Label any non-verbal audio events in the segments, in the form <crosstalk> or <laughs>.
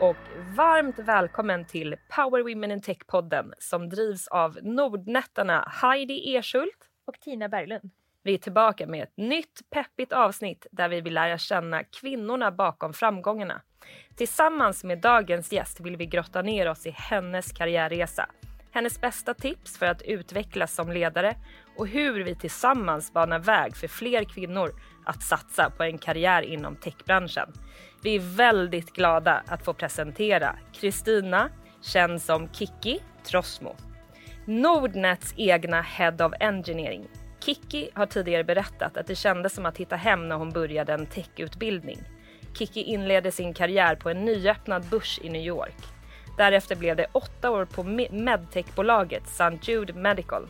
och varmt välkommen till Power Women in Tech-podden som drivs av Nordnättarna Heidi Erschult och Tina Berglund. Vi är tillbaka med ett nytt peppigt avsnitt där vi vill lära känna kvinnorna bakom framgångarna. Tillsammans med dagens gäst vill vi grotta ner oss i hennes karriärresa, hennes bästa tips för att utvecklas som ledare och hur vi tillsammans banar väg för fler kvinnor att satsa på en karriär inom techbranschen. Vi är väldigt glada att få presentera Kristina, känd som Kiki Trosmo. Nordnets egna Head of Engineering. Kiki har tidigare berättat att det kändes som att hitta hem när hon började en techutbildning. Kiki inledde sin karriär på en nyöppnad börs i New York. Därefter blev det åtta år på medtechbolaget St. Jude Medical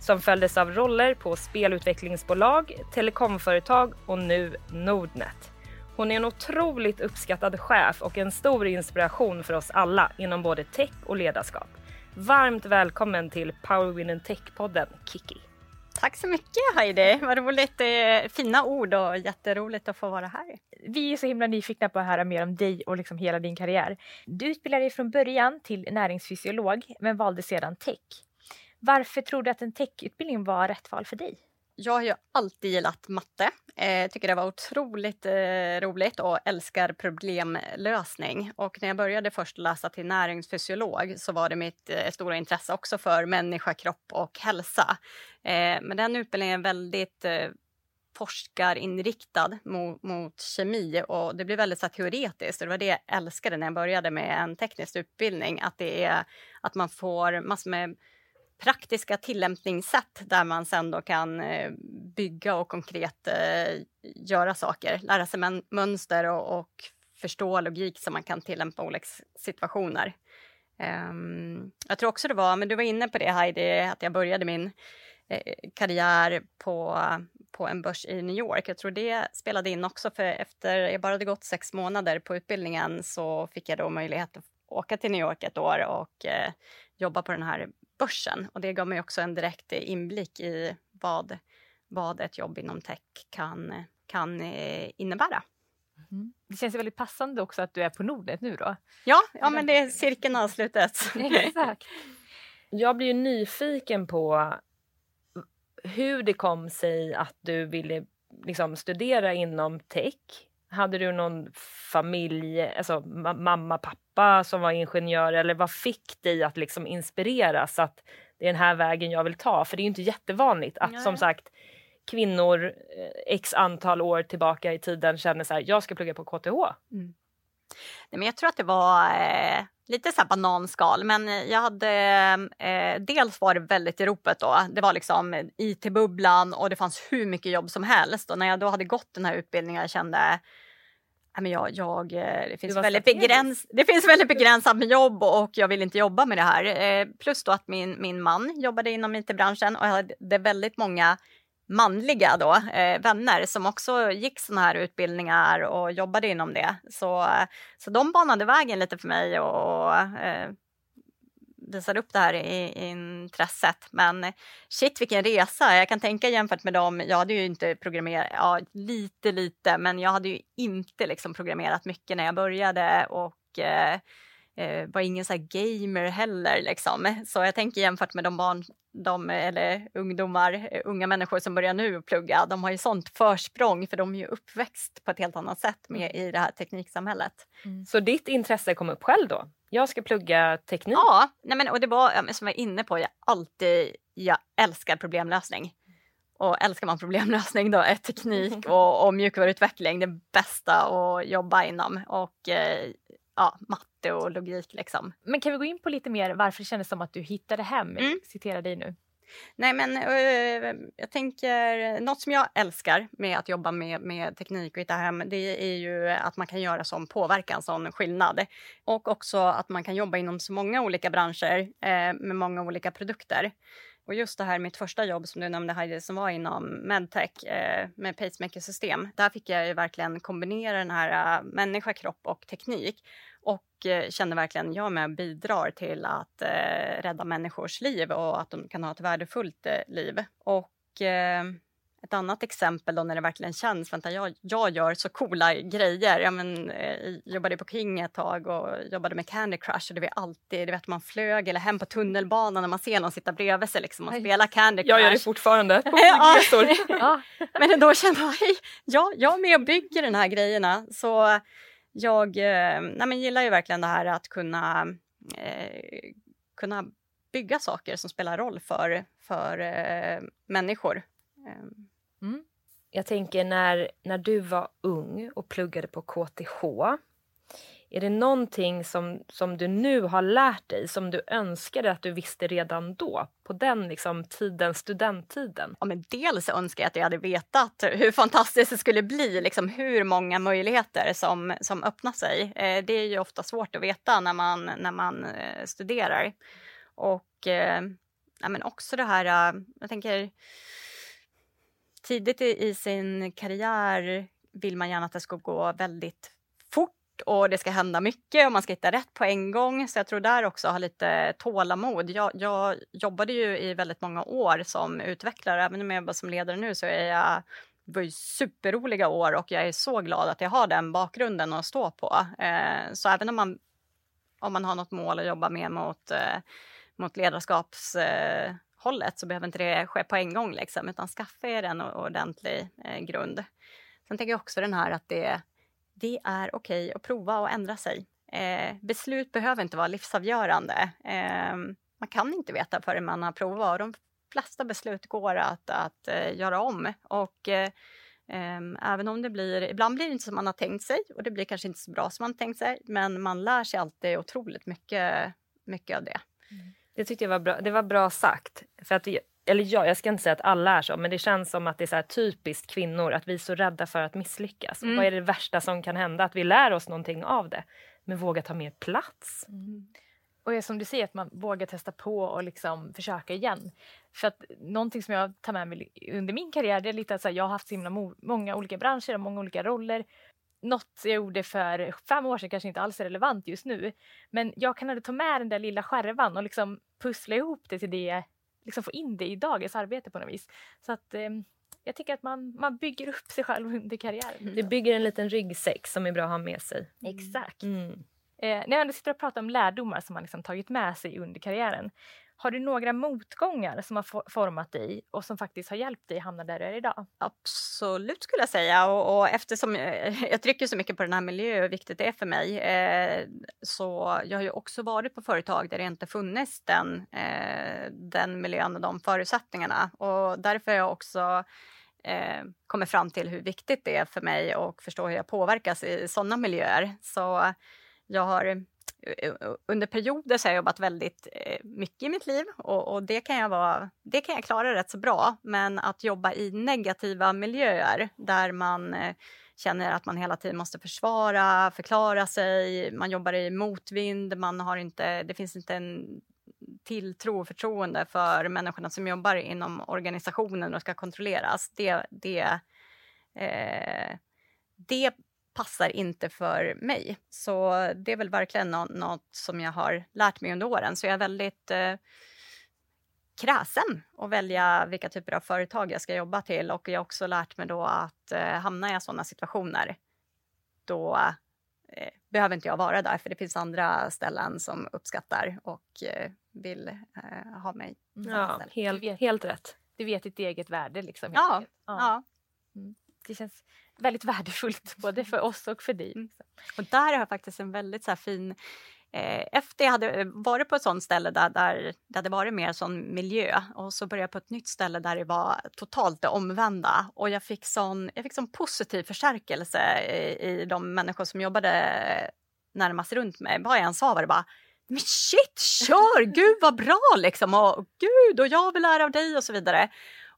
som följdes av roller på spelutvecklingsbolag, telekomföretag och nu Nordnet. Hon är en otroligt uppskattad chef och en stor inspiration för oss alla inom både tech och ledarskap. Varmt välkommen till Power Women Tech-podden Kiki. Tack så mycket Heidi, vad roligt. Fina ord och jätteroligt att få vara här. Vi är så himla nyfikna på att höra mer om dig och liksom hela din karriär. Du utbildade dig från början till näringsfysiolog men valde sedan tech. Varför tror du att en techutbildning var rätt val för dig? Jag har ju alltid gillat matte. Eh, tycker det var otroligt eh, roligt och älskar problemlösning. Och när jag började först läsa till näringsfysiolog så var det mitt eh, stora intresse också för människa, kropp och hälsa. Eh, men den utbildningen är väldigt eh, forskarinriktad mot, mot kemi och det blir väldigt så teoretiskt. Det var det jag älskade när jag började med en teknisk utbildning, att det är att man får massor med praktiska tillämpningssätt där man sen då kan eh, bygga och konkret eh, göra saker, lära sig mönster och, och förstå logik som man kan tillämpa olika situationer. Ehm, jag tror också det var, men du var inne på det Heidi, att jag började min eh, karriär på, på en börs i New York. Jag tror det spelade in också, för efter jag bara hade gått sex månader på utbildningen så fick jag då möjlighet att åka till New York ett år och eh, jobba på den här börsen. Och det gav mig också en direkt inblick i vad, vad ett jobb inom tech kan, kan eh, innebära. Mm. Det känns väldigt passande också att du är på Nordnet nu då. Ja, ja men det är cirkeln avslutets. <laughs> Exakt. Jag blir ju nyfiken på hur det kom sig att du ville liksom, studera inom tech. Hade du någon familj, alltså mamma, pappa som var ingenjör eller vad fick dig att liksom inspireras att det är den här vägen jag vill ta? För det är ju inte jättevanligt att Nej. som sagt kvinnor eh, x antal år tillbaka i tiden känner så här, jag ska plugga på KTH. Mm. Nej, men jag tror att det var eh, lite så här bananskal, men jag hade eh, dels var det väldigt i ropet då. Det var liksom IT-bubblan och det fanns hur mycket jobb som helst och när jag då hade gått den här utbildningen jag kände jag, jag, eh, det, finns väldigt begräns, det finns väldigt begränsat med jobb och jag vill inte jobba med det här. Eh, plus då att min, min man jobbade inom it-branschen och jag hade väldigt många manliga då, eh, vänner som också gick såna här utbildningar och jobbade inom det. Så, så de banade vägen lite för mig och visar visade upp det här i, i intresset. Men shit vilken resa! Jag kan tänka jämfört med dem, jag hade ju inte programmerat, ja lite lite, men jag hade ju inte liksom programmerat mycket när jag började och eh, eh, var ingen så gamer heller. Liksom. Så jag tänker jämfört med de barn, de, eller ungdomar, unga människor som börjar nu plugga, de har ju sånt försprång för de är ju uppväxt på ett helt annat sätt med, mm. i det här tekniksamhället. Mm. Så ditt intresse kom upp själv då? Jag ska plugga teknik. Ja, nej men, och det var som jag var inne på, jag alltid, jag älskar problemlösning. Och älskar man problemlösning då är teknik <laughs> och, och mjukvaruutveckling det bästa att jobba inom. Och eh, ja, matte och logik liksom. Men kan vi gå in på lite mer varför det kändes som att du hittade hem? Mm. Citera dig nu. Nej, men uh, jag tänker något som jag älskar med att jobba med, med teknik och hitta hem, det är ju att man kan göra sån påverkan, sån skillnad. Och också att man kan jobba inom så många olika branscher uh, med många olika produkter. Och just det här mitt första jobb som du nämnde Heidi som var inom medtech eh, med pacemaker-system. Där fick jag ju verkligen kombinera den här uh, människa, kropp och teknik och eh, kände verkligen jag med bidrar till att eh, rädda människors liv och att de kan ha ett värdefullt eh, liv. Och eh, ett annat exempel då när det verkligen känns, vänta jag, jag gör så coola grejer. Jag men, eh, jobbade på King ett tag och jobbade med Candy Crush och det var alltid, du vet man flög eller hem på tunnelbanan när man ser någon sitta bredvid sig liksom och spela Candy Crush. Jag gör det fortfarande <laughs> <laughs> på Ja. Men då kände jag, hej, ja, jag är med och bygger de här grejerna. Så jag eh, nej, men gillar ju verkligen det här att kunna, eh, kunna bygga saker som spelar roll för, för eh, människor. Mm. Jag tänker när, när du var ung och pluggade på KTH. Är det någonting som, som du nu har lärt dig som du önskade att du visste redan då? På den liksom, tiden, studenttiden? Ja, men dels önskar jag att jag hade vetat hur fantastiskt det skulle bli, liksom hur många möjligheter som, som öppnar sig. Eh, det är ju ofta svårt att veta när man, när man eh, studerar. Och eh, ja, men också det här, eh, jag tänker tidigt i, i sin karriär vill man gärna att det ska gå väldigt fort och det ska hända mycket och man ska hitta rätt på en gång. Så jag tror där också ha lite tålamod. Jag, jag jobbade ju i väldigt många år som utvecklare. Även om jag jobbar som ledare nu så är jag det var ju superroliga år och jag är så glad att jag har den bakgrunden att stå på. Eh, så även om man, om man har något mål att jobba med mot, eh, mot ledarskaps eh, hållet, så behöver inte det ske på en gång, liksom, utan skaffa er en ordentlig eh, grund. Sen tänker jag också den här att det, det är okej okay att prova och ändra sig. Eh, beslut behöver inte vara livsavgörande. Eh, man kan inte veta förrän man har provat och de flesta beslut går att, att eh, göra om. Och eh, ehm, även om det blir, ibland blir det inte som man har tänkt sig och det blir kanske inte så bra som man tänkt sig, men man lär sig alltid otroligt mycket, mycket av det. Mm. Det tyckte jag var bra, det var bra sagt. För att, eller ja, jag ska inte säga att alla är så, men det känns som att det är så typiskt kvinnor att vi är så rädda för att misslyckas. Mm. Vad är det värsta som kan hända? Att vi lär oss någonting av det. Men våga ta mer plats. Och är som du säger, att man vågar testa på och liksom försöka igen. För att någonting som jag tar med mig under min karriär, det är lite att jag har haft så himla många olika branscher och många olika roller. Något jag gjorde för fem år sedan kanske inte alls är relevant just nu. Men jag kan ändå ta med den där lilla skärvan och liksom pussla ihop det till det, liksom få in det i dagens arbete på något vis. Så att eh, jag tycker att man, man bygger upp sig själv under karriären. Du bygger en liten ryggsäck som är bra att ha med sig. Exakt. Mm. Eh, när jag ändå sitter och pratar om lärdomar som man liksom tagit med sig under karriären. Har du några motgångar som har format dig och som faktiskt har hjälpt dig hamna där du är idag? Absolut skulle jag säga och, och eftersom jag, jag trycker så mycket på den här miljön och hur viktigt det är för mig eh, så jag har ju också varit på företag där det inte funnits den, eh, den miljön och de förutsättningarna och därför har jag också eh, kommit fram till hur viktigt det är för mig och förstå hur jag påverkas i sådana miljöer. Så jag har Eh, eh, under perioder så har jag jobbat väldigt eh, mycket i mitt liv och, och, det, kan jag vara, det kan jag klara rätt så bra. Men att jobba i negativa miljöer där man känner att man hela tiden måste försvara, förklara sig, man jobbar i motvind, man har inte, det finns inte en tilltro och förtroende för människorna som jobbar inom organisationen och ska kontrolleras. Det, det, eh, det passar inte för mig. Så det är väl verkligen något, något som jag har lärt mig under åren. Så jag är väldigt eh, kräsen att välja vilka typer av företag jag ska jobba till och jag har också lärt mig då att eh, hamna i sådana situationer då eh, behöver inte jag vara där för det finns andra ställen som uppskattar och eh, vill eh, ha mig. Ja, helt, helt rätt. Du vet ditt eget värde. Liksom, Ja, enkelt. ja. Det känns väldigt värdefullt <laughs> både för oss och för dig. Mm. Och där har jag faktiskt en väldigt så här, fin... Eh, efter jag hade varit på ett sånt ställe där, där det hade varit mer sån miljö och så började jag på ett nytt ställe där det var totalt det omvända och jag fick sån, jag fick sån positiv förstärkelse i, i de människor som jobbade närmast runt mig. Vad jag än sa var det bara men shit, kör! Gud vad bra liksom! Och gud, och jag vill lära av dig och så vidare.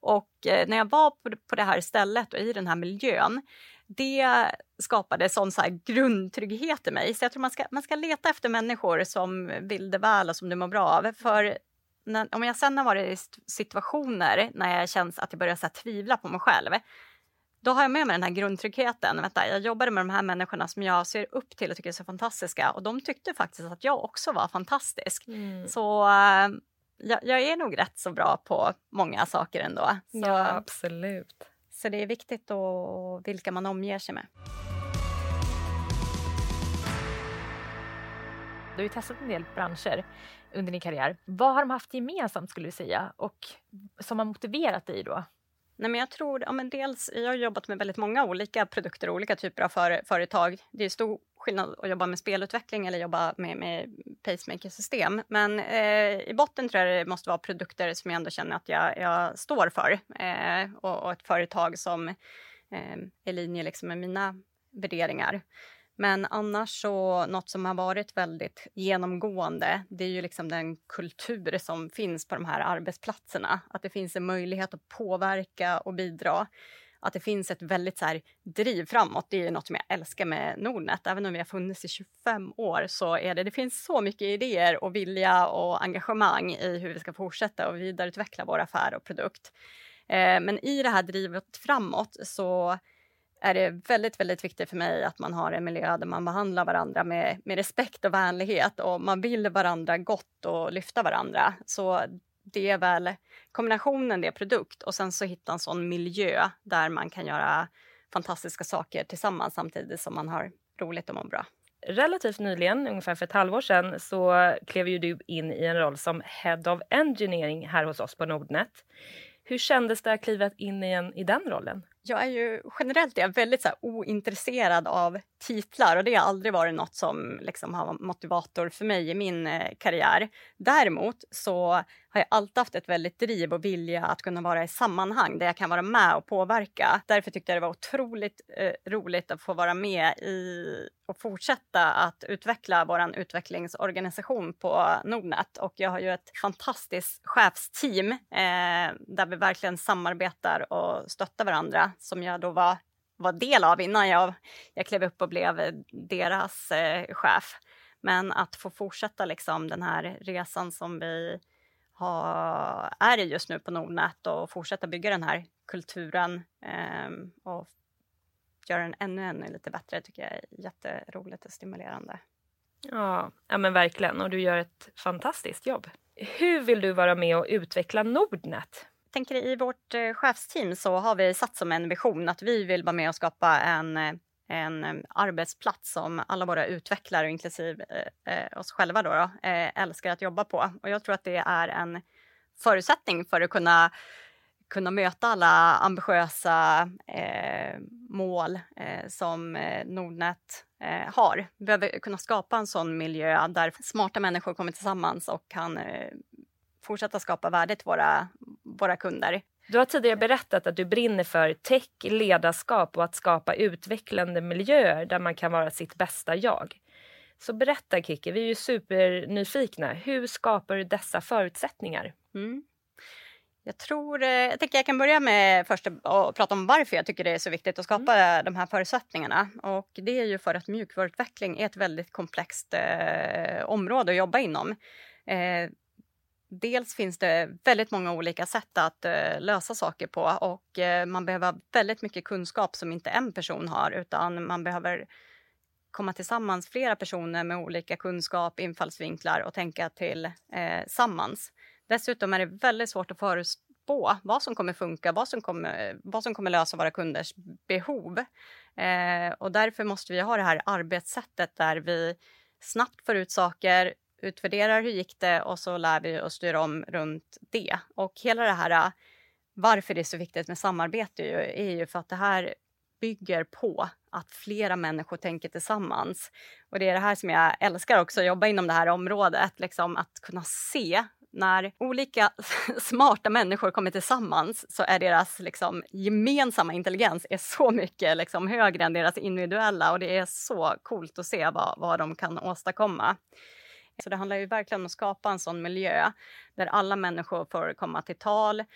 Och eh, när jag var på, på det här stället och i den här miljön, det skapade sån så här grundtrygghet i mig. Så jag tror man ska, man ska leta efter människor som vill det väl och som du mår bra av. För när, om jag sen har varit i situationer när jag känns att jag börjar så tvivla på mig själv, då har jag med mig den här grundtryggheten. Vänta, jag jobbade med de här människorna som jag ser upp till och tycker är så fantastiska och de tyckte faktiskt att jag också var fantastisk. Mm. Så äh, jag, jag, är nog rätt så bra på många saker ändå. Så, Ja, absolut. Så det är viktigt då vilka man omger sig med. Du har ju testat en del branscher under din karriär. Vad har de haft gemensamt skulle du säga och som har motiverat dig då? Nej, men jag tror, ja, men dels, jag har jobbat med väldigt många olika produkter och olika typer av för, företag. Det är stor skillnad att jobba med spelutveckling eller jobba med, med pacemaker-system. Men eh, i botten tror jag det måste vara produkter som jag ändå känner att jag, jag står för eh, och, och, ett företag som eh, är i linje liksom med mina värderingar. Men annars så något som har varit väldigt genomgående, det är ju liksom den kultur som finns på de här arbetsplatserna. Att det finns en möjlighet att påverka och bidra. Att det finns ett väldigt så här, driv framåt, det är något som jag älskar med Nordnet. Även om vi har funnits i 25 år så är det, det finns så mycket idéer och vilja och engagemang i hur vi ska fortsätta och vidareutveckla vår affär och produkt. Eh, men i det här drivet framåt så är det väldigt, väldigt viktigt för mig att man har en miljö där man behandlar varandra med, med respekt och vänlighet och man vill varandra gott och lyfta varandra. Så det är väl kombinationen det produkt och sen så hitta en sån miljö där man kan göra fantastiska saker tillsammans samtidigt som man har roligt och mår bra. Relativt nyligen, ungefär för ett halvår sedan, så klev ju du in i en roll som Head of Engineering här hos oss på Nordnet. Hur kändes det att kliva in i, en, i den rollen? Jag är ju generellt är jag väldigt så här, ointresserad av titlar och det har aldrig varit något som liksom har varit motivator för mig i min eh, karriär. Däremot så har jag alltid haft ett väldigt driv och vilja att kunna vara i sammanhang där jag kan vara med och påverka. Därför tyckte jag det var otroligt eh, roligt att få vara med i och fortsätta att utveckla vår utvecklingsorganisation på Nordnet. Och jag har ju ett fantastiskt chefsteam eh, där vi verkligen samarbetar och stöttar varandra som jag då var, var del av innan jag, jag klev upp och blev deras eh, chef. Men att få fortsätta liksom den här resan som vi har, är i just nu på Nordnet och fortsätta bygga den här kulturen eh, och göra den ännu, ännu lite bättre tycker jag är jätteroligt och stimulerande. Ja, ja men verkligen. Och du gör ett fantastiskt jobb. Hur vill du vara med och utveckla Nordnet? tänker i vårt eh, chefsteam så har vi satt som en vision att vi vill vara med och skapa en, eh, en arbetsplats som alla våra utvecklare, inklusive eh, eh, oss själva, då, då eh, älskar att jobba på. Och jag tror att det är en förutsättning för att kunna kunna möta alla ambitiösa eh, mål eh, som eh, Nordnet eh, har. Vi behöver kunna skapa en sån miljö där smarta människor kommer tillsammans och kan eh, fortsätta skapa värde till våra, våra kunder. Du har tidigare berättat att du brinner för tech, ledarskap och att skapa utvecklande miljöer där man kan vara sitt bästa jag. Så berätta Kiki, vi är ju supernyfikna. Hur skapar du dessa förutsättningar? Mm. Jag tror, eh, jag tänker jag kan börja med först att prata om varför jag tycker det är så viktigt att skapa mm. de här förutsättningarna. Och det är ju för att mjukvaruutveckling är ett väldigt komplext eh, område att jobba inom. Eh, dels finns det väldigt många olika sätt att eh, lösa saker på och eh, man behöver väldigt mycket kunskap som inte en person har utan man behöver komma tillsammans flera personer med olika kunskap, infallsvinklar och tänka till eh, sammans. Dessutom är det väldigt svårt att förutspå vad som kommer funka, vad som kommer, vad som kommer lösa våra kunders behov. Eh, och därför måste vi ha det här arbetssättet där vi snabbt får ut saker, utvärderar hur gick det och så lär vi oss styra om runt det. Och hela det här äh, varför det är så viktigt med samarbete är ju för att det här bygger på att flera människor tänker tillsammans. Och det är det här som jag älskar också, att jobba inom det här området, liksom att kunna se när olika <laughs> smarta människor kommer tillsammans så är deras liksom, gemensamma intelligens är så mycket liksom, högre än deras individuella och det är så coolt att se vad, vad de kan åstadkomma. Så det handlar ju verkligen om att skapa en sån miljö där alla människor får komma till tal, eh,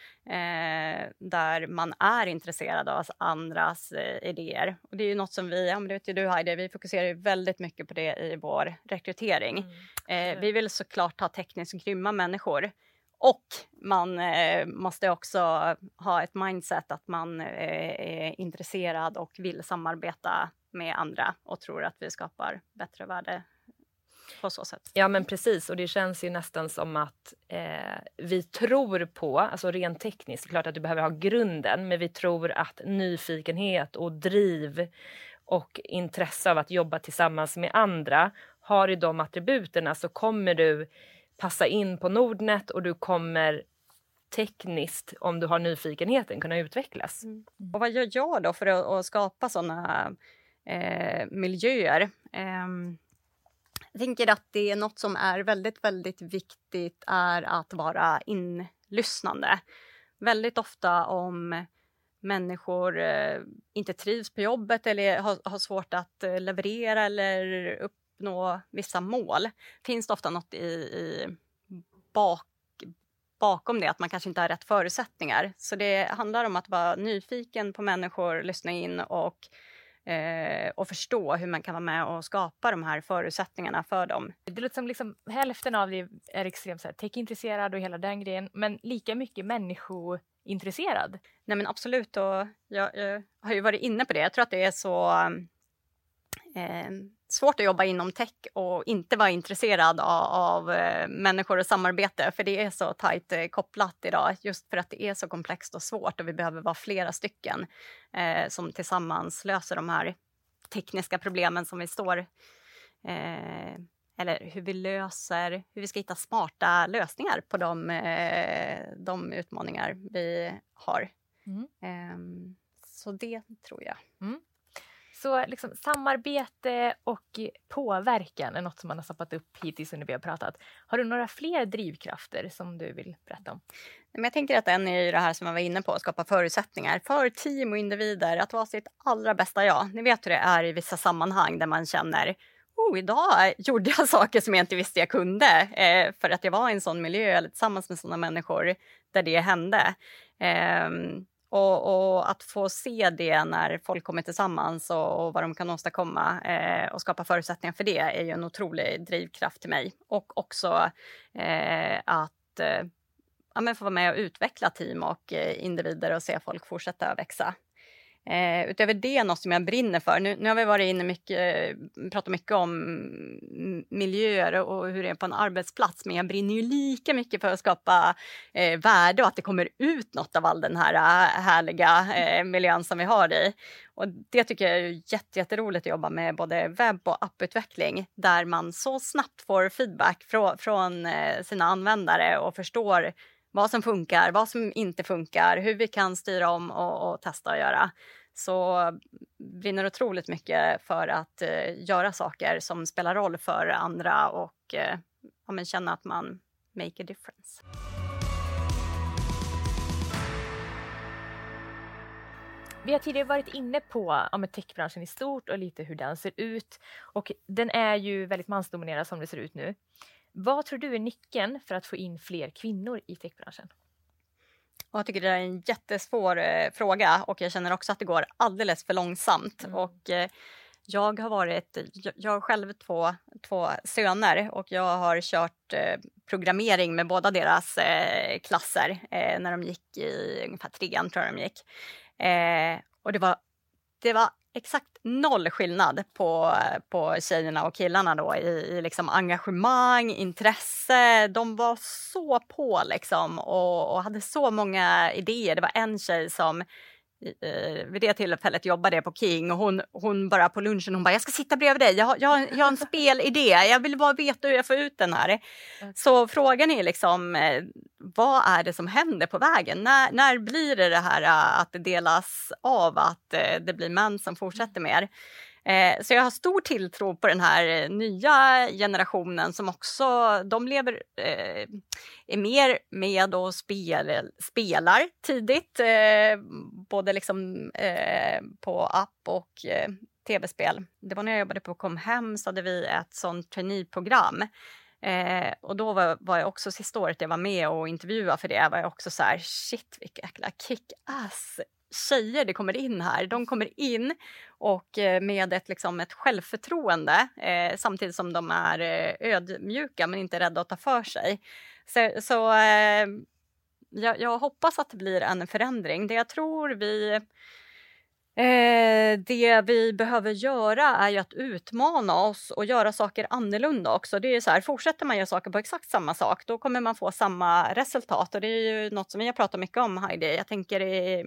där man är intresserad av andras eh, idéer. Och det är ju något som vi, ja men det vet ju du Heidi, vi fokuserar ju väldigt mycket på det i vår rekrytering. Mm. Eh, vi vill såklart ha tekniskt grymma människor. Och man eh, måste också ha ett mindset att man eh, är intresserad och vill samarbeta med andra och tror att vi skapar bättre värde på så sätt. Ja men precis och det känns ju nästan som att eh, vi tror på, alltså rent tekniskt, klart att du behöver ha grunden, men vi tror att nyfikenhet och driv och intresse av att jobba tillsammans med andra, har du de attributerna så kommer du passa in på Nordnet och du kommer tekniskt, om du har nyfikenheten, kunna utvecklas. Mm. Och vad gör jag då för att, att skapa såna eh, miljöer? Eh, jag tänker att det är något som är väldigt, väldigt viktigt är att vara inlyssnande. Väldigt ofta om människor eh, inte trivs på jobbet eller har, har svårt att eh, leverera eller uppnå vissa mål finns det ofta något i, i bak, bakom det, att man kanske inte har rätt förutsättningar. Så det handlar om att vara nyfiken på människor, lyssna in och eh, och förstå hur man kan vara med och skapa de här förutsättningarna för dem. Det låter som liksom hälften av det är extremt tech-intresserad och hela den grejen, men lika mycket människointresserad. Nej men absolut, och jag, jag har ju varit inne på det. Jag tror att det är så eh, svårt att jobba inom tech och inte vara intresserad av, av eh, människor och samarbete, för det är så tajt eh, kopplat idag, just för att det är så komplext och svårt och vi behöver vara flera stycken eh, som tillsammans löser de här tekniska problemen som vi står eh, eller hur vi löser, hur vi ska hitta smarta lösningar på de, eh, de utmaningar vi har. Mm. Ehm, så det tror jag. Mm. Så liksom, samarbete och påverkan är något som man har stoppat upp hittills under vi har pratat. Har du några fler drivkrafter som du vill berätta om? Men jag tänker att en är det här som jag var inne på, att skapa förutsättningar för team och individer att vara sitt allra bästa jag. Ni vet hur det är i vissa sammanhang där man känner oh, idag gjorde jag <laughs> saker som jag inte visste jag kunde eh, för att jag var i en sån miljö eller tillsammans med såna människor där det hände. Eh, och, och, att få se det när folk kommer tillsammans och, och vad de kan åstadkomma eh, och skapa förutsättningar för det är ju en otrolig drivkraft till mig. Och också eh, att eh, ja, men få vara med och utveckla team och eh, individer och se folk fortsätta växa. Eh, utöver det, något som jag brinner för. Nu, nu har vi varit inne mycket, eh, pratat mycket om miljöer och hur det är på en arbetsplats, men jag brinner ju lika mycket för att skapa eh, värde och att det kommer ut något av all den här eh, härliga eh, miljön som vi har i. Och det tycker jag är jätte, jätteroligt att jobba med både webb och apputveckling där man så snabbt får feedback från, från eh, sina användare och förstår vad som funkar, vad som inte funkar, hur vi kan styra om och, och testa och göra så brinner otroligt mycket för att eh, göra saker som spelar roll för andra och eh, ja, men känna att man make a difference. Vi har tidigare varit inne på ja, techbranschen i stort och lite hur den ser ut. Och den är ju väldigt mansdominerad som det ser ut nu. Vad tror du är nyckeln för att få in fler kvinnor i techbranschen? Jag tycker det är en jättesvår eh, fråga och jag känner också att det går alldeles för långsamt. Mm. Och, eh, jag har varit, jag, jag har själv två, två söner och jag har kört eh, programmering med båda deras eh, klasser eh, när de gick i ungefär trean tror jag de gick. Eh, och det var, det var exakt noll skillnad på, på tjejerna och killarna då i, i liksom engagemang, intresse. De var så på liksom och, och hade så många idéer. Det var en tjej som eh, vid det tillfället jobbade jag på King och hon, hon bara på lunchen hon bara jag ska sitta bredvid dig, jag har, jag har, jag har en spelidé, jag vill bara veta hur jag får ut den här. Så frågan är liksom eh, vad är det som händer på vägen? När, när blir det det här eh, att det delas av, att eh, det blir män som fortsätter mer? Eh, så jag har stor tilltro på den här eh, nya generationen som också, de lever, eh, är mer med och spel, spelar tidigt. Eh, både liksom eh, på app och eh, tv-spel. Det var när jag jobbade på Comhem så hade vi ett sånt traineeprogram. Eh, och då var, var, jag också sista året jag var med och intervjuade för det var jag också så här shit vilka jäkla kick-ass tjejer det kommer in här. De kommer in och eh, med ett, liksom, ett självförtroende eh, samtidigt som de är eh, ödmjuka men inte rädda att ta för sig. Så, så eh, jag, jag, hoppas att det blir en förändring. Det jag tror vi Eh, det vi behöver göra är ju att utmana oss och göra saker annorlunda också. Det är så här, fortsätter man göra saker på exakt samma sak, då kommer man få samma resultat och det är ju något som vi har pratat mycket om Heidi. Jag tänker i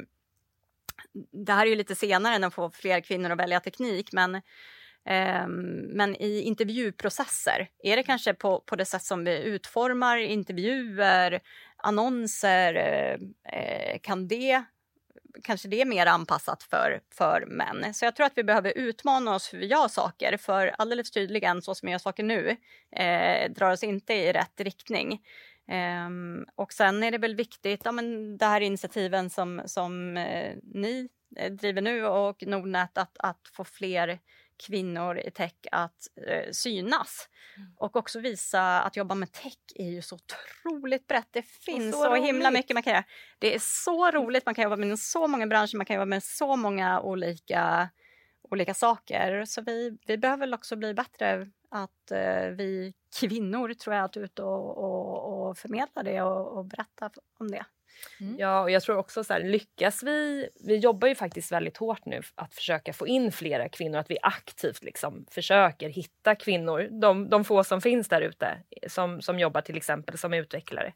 det här är ju lite senare än att få fler kvinnor att välja teknik, men eh, men i intervjuprocesser, är det kanske på, på det sätt som vi utformar intervjuer, annonser, eh, kan det kanske det är mer anpassat för, för män. Så jag tror att vi behöver utmana oss hur vi gör saker, för alldeles tydligen så som vi gör saker nu eh, drar oss inte i rätt riktning. Um, och sen är det väl viktigt, ja men det här initiativen som, som eh, ni eh, driver nu och Nordnet, att, att få fler kvinnor i tech att eh, synas. Mm. Och också visa att jobba med tech är ju så otroligt brett. Det finns så, så himla mycket man kan göra. Det är så roligt, man kan jobba med så många branscher, man kan jobba med så många olika, olika saker. Så vi, vi behöver väl också bli bättre att eh, vi kvinnor tror jag att ut och, och, och förmedla det och, och berätta om det. Mm. Ja, och jag tror också så här, lyckas vi... Vi jobbar ju faktiskt väldigt hårt nu att försöka få in flera kvinnor, att vi aktivt liksom försöker hitta kvinnor, de, de få som finns där ute som, som jobbar till exempel som utvecklare.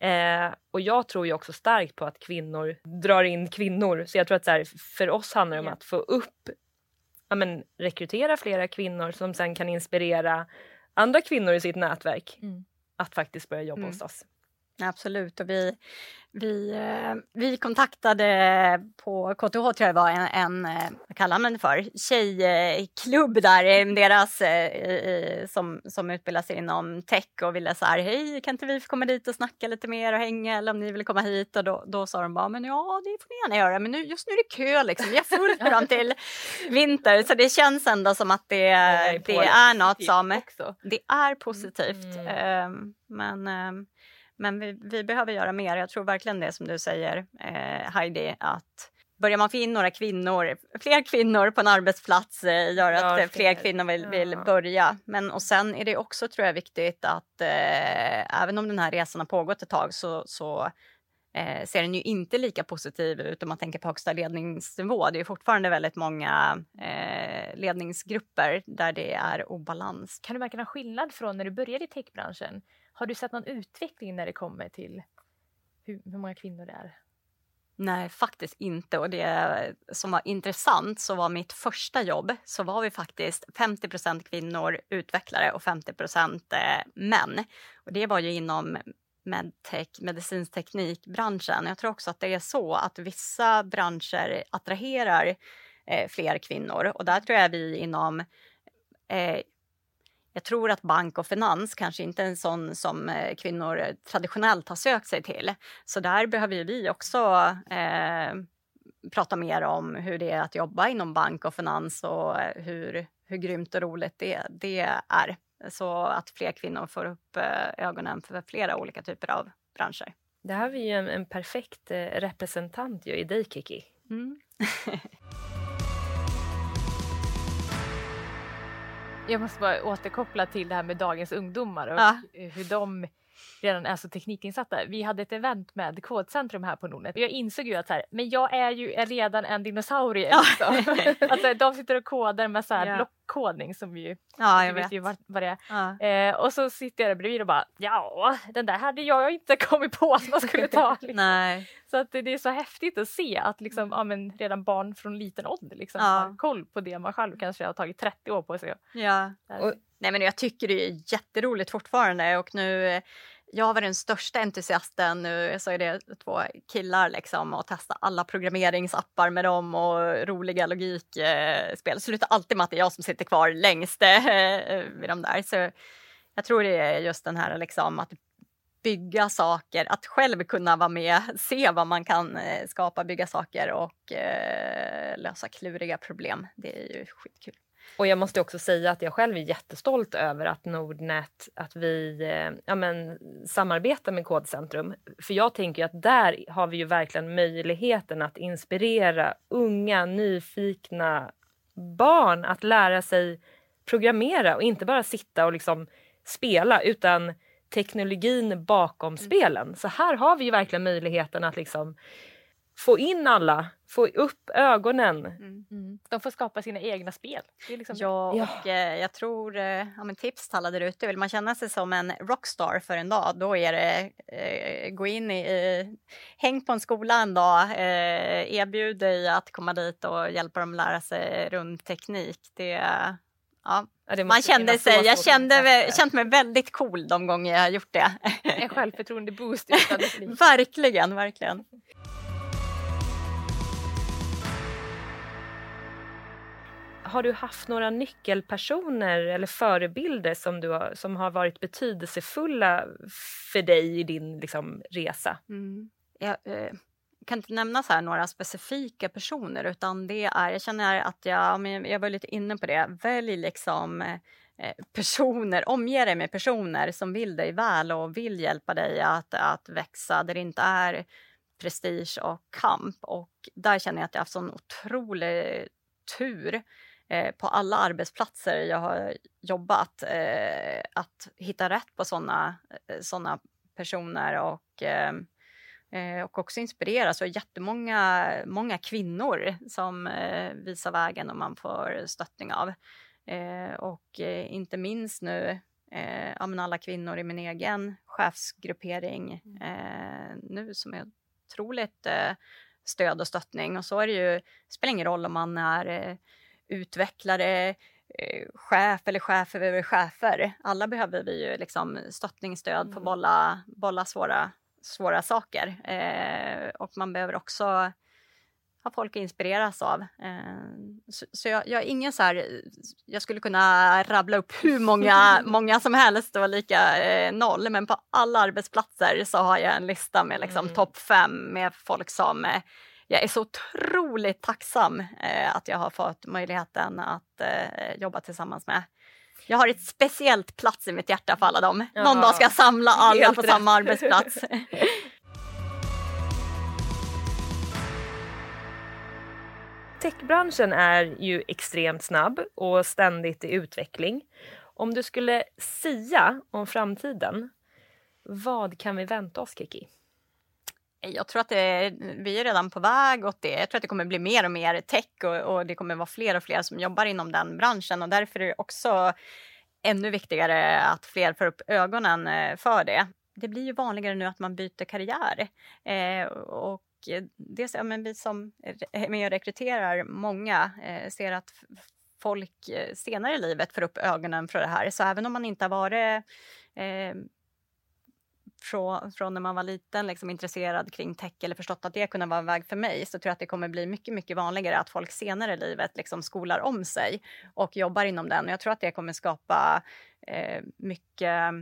Eh, och jag tror ju också starkt på att kvinnor drar in kvinnor. Så jag tror att så här, för oss handlar det om att få upp, ja, men, rekrytera flera kvinnor som sen kan inspirera andra kvinnor i sitt nätverk mm. Att faktiskt börja jobba mm. hos oss. Absolut, och vi, vi, eh, vi kontaktade på KTH, tror jag det var, en, en eh, vad kallar man det för, tjejklubb där, deras eh, som, som utbildar sig inom tech och ville så här, hej, kan inte vi få komma dit och snacka lite mer och hänga eller om ni vill komma hit? Och då, då sa de bara, men ja, det får ni gärna göra, men nu, just nu är det kö liksom, vi har fullt fram <laughs> till vinter, så det känns ändå som att det, det, det är något som, också. det är positivt. Mm. Ehm, men ehm, men vi, vi, behöver göra mer. Jag tror verkligen det som du säger, eh, Heidi, att börjar man få in några kvinnor, fler kvinnor på en arbetsplats eh, gör att ja, fler kvinnor vill, vill, börja. Men och sen är det också tror jag viktigt att eh, även om den här resan har pågått ett tag så, så eh, ser den ju inte lika positiv ut om man tänker på högsta ledningsnivå. Det är fortfarande väldigt många eh, ledningsgrupper där det är obalans. Kan du verkligen ha skillnad från när du började i techbranschen har du sett någon utveckling när det kommer till hur, hur många kvinnor det är? Nej, faktiskt inte. Och det som var intressant så var mitt första jobb så var vi faktiskt 50% kvinnor utvecklare och 50 eh, män. Och det var ju inom medtech, medicinsk teknikbranschen. Jag tror också att det är så att vissa branscher attraherar eh, fler kvinnor och där tror jag vi inom eh, jag tror att bank och finans kanske inte är en sån som eh, kvinnor traditionellt har sökt sig till. Så där behöver vi också eh, prata mer om hur det är att jobba inom bank och finans och eh, hur, hur grymt och roligt det, det är. Så att fler kvinnor får upp eh, ögonen för flera olika typer av branscher. Det här är ju en, en perfekt representant ju i dig, Kiki. Mm. <laughs> Jag måste bara återkoppla till det här med dagens ungdomar och ja. hur de redan är så teknikinsatta. Vi hade ett event med Kodcentrum här på Nordnet. Jag insåg ju att så här, men jag är ju redan en dinosaurie. Ja. Liksom. <laughs> alltså, de sitter och kodar med så här ja. Blockkodning som vi ju ja, jag vet, vet ju vad, vad det är. Ja. Eh, och så sitter jag där bredvid och bara ja, den där hade jag inte <laughs> kommit på att man skulle ta. <laughs> Liksom. Nej. Så att det är så häftigt att se att liksom, ja, men redan barn från liten ålder liksom, ja. har koll på det man själv kanske har tagit 30 år på sig. Ja. Och, nej, men jag tycker det är jätteroligt fortfarande och nu jag var den största entusiasten nu, sa ju det två killar liksom och testa alla programmeringsappar med dem och roliga logikspel. Det Slutar alltid med att det är jag som sitter kvar längst eh, vid de där. Så jag tror det är just den här liksom att bygga saker, att själv kunna vara med, se vad man kan eh, skapa, bygga saker och eh, lösa kluriga problem. Det är ju skitkul. Och jag måste också säga att jag själv är jättestolt över att Nordnet, att vi eh, ja, men, samarbetar med Kodcentrum. För jag tänker att där har vi ju verkligen möjligheten att inspirera unga, nyfikna barn att lära sig programmera och inte bara sitta och liksom spela utan teknologin bakom mm. spelen. Så här har vi ju verkligen möjligheten att liksom få in alla, få upp ögonen. Mm. Mm. De får skapa sina egna spel. Det är liksom Ja, Ja. och eh, jag tror, eh, ja, men tips till alla där ute, vill man känna sig som en rockstar för en dag, då är det eh, gå in i, i, häng på en skola en dag, eh, erbjud dig att komma dit och hjälpa dem lära sig rundteknik. Det, ja, Ja, det man kände sig, jag kände, känt mig väldigt cool de gånger jag har gjort det. en självförtroende-boost <laughs> verkligen, verkligen. Har du haft några nyckelpersoner eller förebilder som, du har, som har varit betydelsefulla för dig i din liksom, resa? Mm. Eh, jag eh, kan inte nämna så här några specifika personer utan det är, jag känner att jag, jag var lite inne på det, välj liksom eh, personer, omge dig med personer som vill dig väl och vill hjälpa dig att, att växa där det inte är prestige och kamp och där känner jag att jag har haft sån otrolig tur eh, på alla arbetsplatser jag har jobbat eh, att hitta rätt på såna, eh, såna personer och eh, eh, och också inspireras av jättemånga många kvinnor som visar vägen och man får stöttning av. Och inte minst nu eh, alla kvinnor i min egen chefsgruppering eh, nu som är otroligt eh, stöd och stöttning. Och så är det ju, spelar ingen roll om man är utvecklare, eh, chef eller chef över chefer. Alla behöver vi ju liksom stöttning, stöd på Mm. bolla, bolla svåra, svåra saker. Eh, och man behöver också ha folk att inspireras av. Eh, så så jag, jag har ingen så här, jag skulle kunna rabbla upp hur många, <laughs> många som helst och lika eh, noll, men på alla arbetsplatser så har jag en lista med liksom Mm. topp fem med folk som eh, jag är så otroligt tacksam eh, att jag har fått möjligheten att eh, jobba tillsammans med. Jag har ett speciellt plats i mitt hjärta för alla dem. Någon Ja, dag ska jag samla alla helt på rätt. samma arbetsplats. <laughs> Techbranschen är ju extremt snabb och ständigt i utveckling. Om du skulle sia om framtiden, vad kan vi vänta oss, Kiki? Jag tror att det, vi är redan på väg åt det. Jag tror att det kommer bli mer och mer tech och, och det kommer vara fler och fler som jobbar inom den branschen och därför är det också ännu viktigare att fler får upp ögonen eh, för det. Det blir ju vanligare nu att man byter karriär eh, och dels, ja, men vi som är med och rekryterar många eh, ser att folk eh, senare i livet får upp ögonen för det här. Så även om man inte har varit eh, från, från när man var liten liksom intresserad kring tech eller förstått att det kunde vara en väg för mig så tror jag att det kommer bli mycket, mycket vanligare att folk senare i livet liksom skolar om sig och jobbar inom den. Och jag tror att det kommer skapa eh, mycket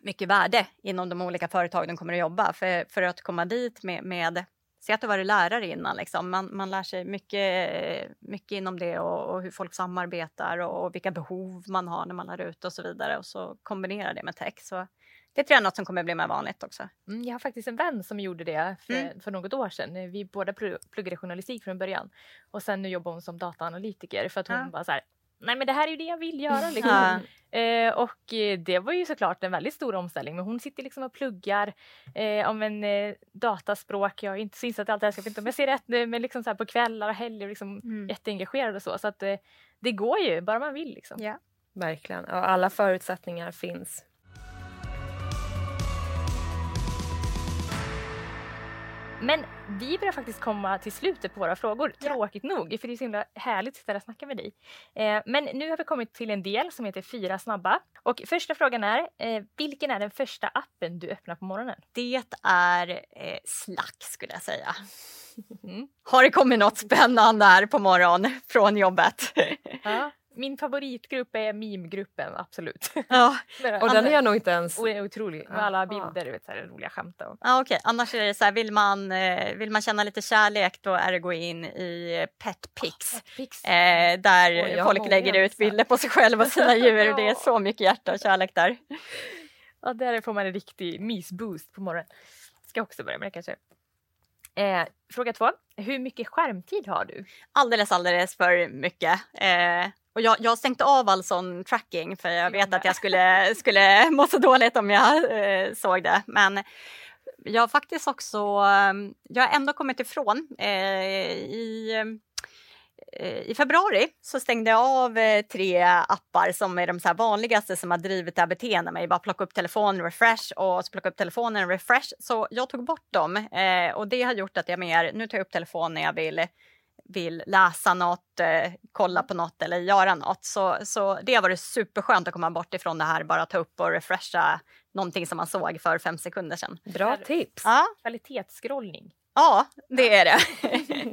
mycket värde inom de olika företag de kommer att jobba. För, för att komma dit med, med Säg att du varit lärare innan, liksom. man, man lär sig mycket, mycket inom det och, och hur folk samarbetar och, och vilka behov man har när man lär ut och så vidare. Och så kombinera det med tech. Så det tror jag är något som kommer bli mer vanligt också. Mm, jag har faktiskt en vän som gjorde det för, Mm. för något år sedan. Vi båda pl- pluggade journalistik från början och sen nu jobbar hon som dataanalytiker för att hon Ja. bara så här, nej men det här är ju det jag vill göra. Liksom. Ja. Eh, och eh, det var ju såklart en väldigt stor omställning men hon sitter liksom och pluggar eh, om en eh, dataspråk. Jag är inte så insatt i allt det här så jag vet inte om jag ser rätt nu men liksom så här på kvällar och helger liksom Mm. jätteengagerad och så. Så att eh, det går ju bara man vill liksom. Ja. Verkligen. Och alla förutsättningar finns. Men vi börjar faktiskt komma till slutet på våra frågor, tråkigt nog, för det är så himla härligt att sitta där och snacka med dig. Eh, men nu har vi kommit till en del som heter Fyra snabba. Och första frågan är, eh, vilken är den första appen du öppnar på morgonen? Det är eh, Slack skulle jag säga. Mm. Har det kommit något spännande här på morgonen från jobbet? Ja. Min favoritgrupp är meme-gruppen, absolut. ja, <laughs> Och den är jag nog inte ens... Och är otrolig med alla bilder, du vet, så här, roliga skämt och ja okej. Annars är det så här, vill man, eh, vill man känna lite kärlek då är det gå in i Petpics. Pix. Eh, där jag folk lägger ut bilder på sig själva och sina djur. och Det är <laughs> Ja. så mycket hjärta och kärlek där. <laughs> Ja, där får man en riktig mysboost på morgonen. Ska också börja med det kanske. Eh, fråga två. Hur mycket skärmtid har du? Alldeles, alldeles för mycket. Eh, och jag, jag stängt av all sån tracking för jag vet att jag skulle, skulle må så dåligt om jag eh, såg det. Men jag har faktiskt också, ehm, jag har ändå kommit ifrån. Eh, I eh, i februari så stängde jag av eh, tre appar som är de så vanligaste som har drivit det här beteendet med bara plocka upp telefonen, refresh och så plocka upp telefonen, refresh. Så jag tog bort dem eh, och det har gjort att jag mer, nu tar jag upp telefonen när jag vill vill läsa något, eh, kolla på något eller göra något. Så, så det har varit superskönt att komma bort ifrån det här, bara ta upp och refresha någonting som man såg för fem sekunder sedan. Bra tips! Ja, Kvalitetsschrollning. ja det är det.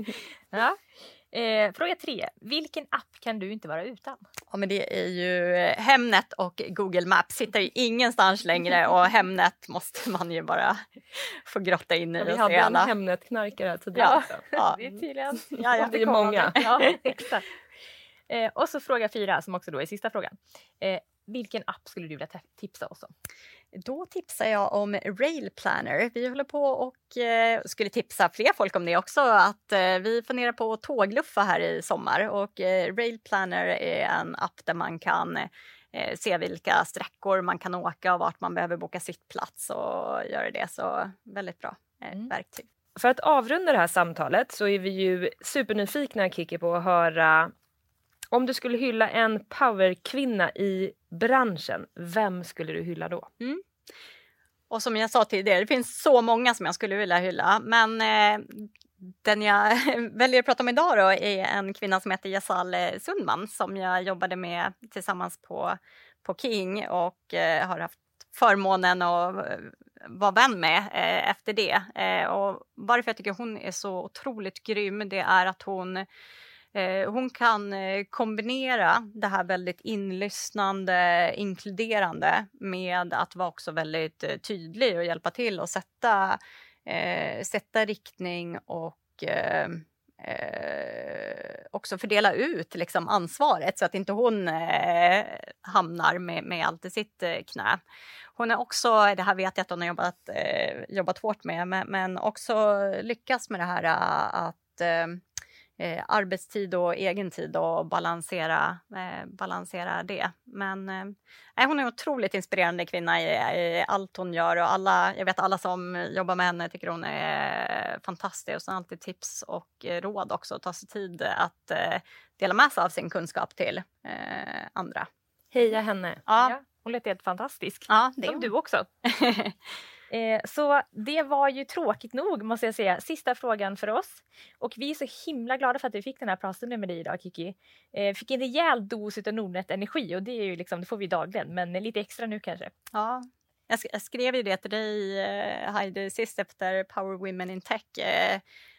<laughs> Ja. Eh, fråga tre. Vilken app kan du inte vara utan? Ja, men det är ju eh, Hemnet och Google Maps sitter ju ingenstans längre och <laughs> Hemnet måste man ju bara få grotta in i. Ja, vi hade en. Hemnet-knarkare tidigare Ja. också. Ja. Det är tydligen Ja, ja. Det är många. Ja, exakt. Eh, och så fråga fyra, som också då är sista frågan. Eh, vilken app skulle du vilja tipsa oss om? Då tipsar jag om Rail Planner. Vi håller på och eh, skulle tipsa fler folk om det också. Att eh, vi funderar på att tågluffa här i sommar och eh, Rail Planner är en app där man kan eh, se vilka sträckor man kan åka och vart man behöver boka sittplats och göra det. Så väldigt bra eh, Mm. verktyg. För att avrunda det här samtalet så är vi ju supernyfikna Kiki på att höra om du skulle hylla en powerkvinna i branschen, vem skulle du hylla då? Mm. Och som jag sa tidigare, det finns så många som jag skulle vilja hylla, men eh, den jag <laughs> väljer att prata om idag då är en kvinna som heter Jasal eh, Sundman som jag jobbade med tillsammans på, på King och eh, har haft förmånen att eh, vara vän med eh, efter det. Eh, och varför jag tycker hon är så otroligt grym, det är att hon Eh, Eh, hon kan eh, kombinera det här väldigt inlyssnande, inkluderande med att vara också väldigt eh, tydlig och hjälpa till och sätta, eh, sätta riktning och eh, eh, också fördela ut liksom, ansvaret så att inte hon eh, hamnar med, med allt i sitt eh, knä. Hon är också, det här vet jag att hon har jobbat, eh, jobbat hårt med, men, men också lyckats med det här eh, att eh, arbetstid och egen tid och balansera, eh, balansera det. Men eh, hon är en otroligt inspirerande kvinna i, i allt hon gör och alla, jag vet alla som jobbar med henne tycker hon är fantastisk och sen alltid tips och råd också, ta sig tid att eh, dela med sig av sin kunskap till eh, andra. Heja henne! Ja, Ja, hon lät helt fantastisk. ja det är Som du också. <laughs> Eh, så det var ju tråkigt nog måste jag säga. Sista frågan för oss. Och vi är så himla glada för att vi fick den här pratstunden med dig idag Kiki. Eh, fick en rejäl dos utav Nordnet-energi och det är ju liksom, det får vi dagligen men lite extra nu kanske. Ja. Jag, sk- jag skrev ju det till dig, eh, Heidi, sist efter Power Women in Tech.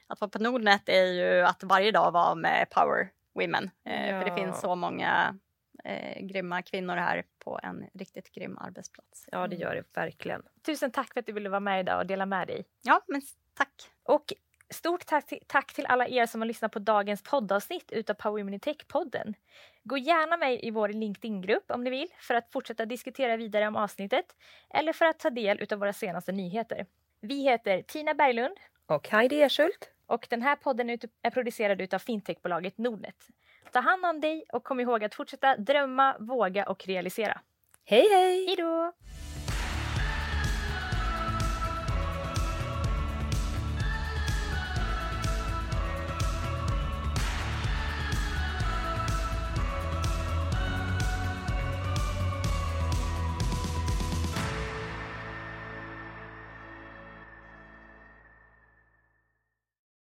Att vara på Nordnet är ju att varje dag vara med Power Women. Eh, För det Ja. finns så många eh, grymma kvinnor här på en riktigt grym arbetsplats. Ja, det gör det verkligen. Tusen tack för att du ville vara med idag och dela med dig. Ja, men tack. Och stort tack till, tack till alla er som har lyssnat på dagens poddavsnitt utav Power Women in Tech-podden. Gå gärna med i vår LinkedIn-grupp om ni vill för att fortsätta diskutera vidare om avsnittet eller för att ta del utav våra senaste nyheter. Vi heter Tina Berglund Och Heidi Erschult. och den här podden är producerad utav fintechbolaget Nordnet. Ta hand om dig och kom ihåg att fortsätta drömma, våga och realisera. Hej hej! Hej då!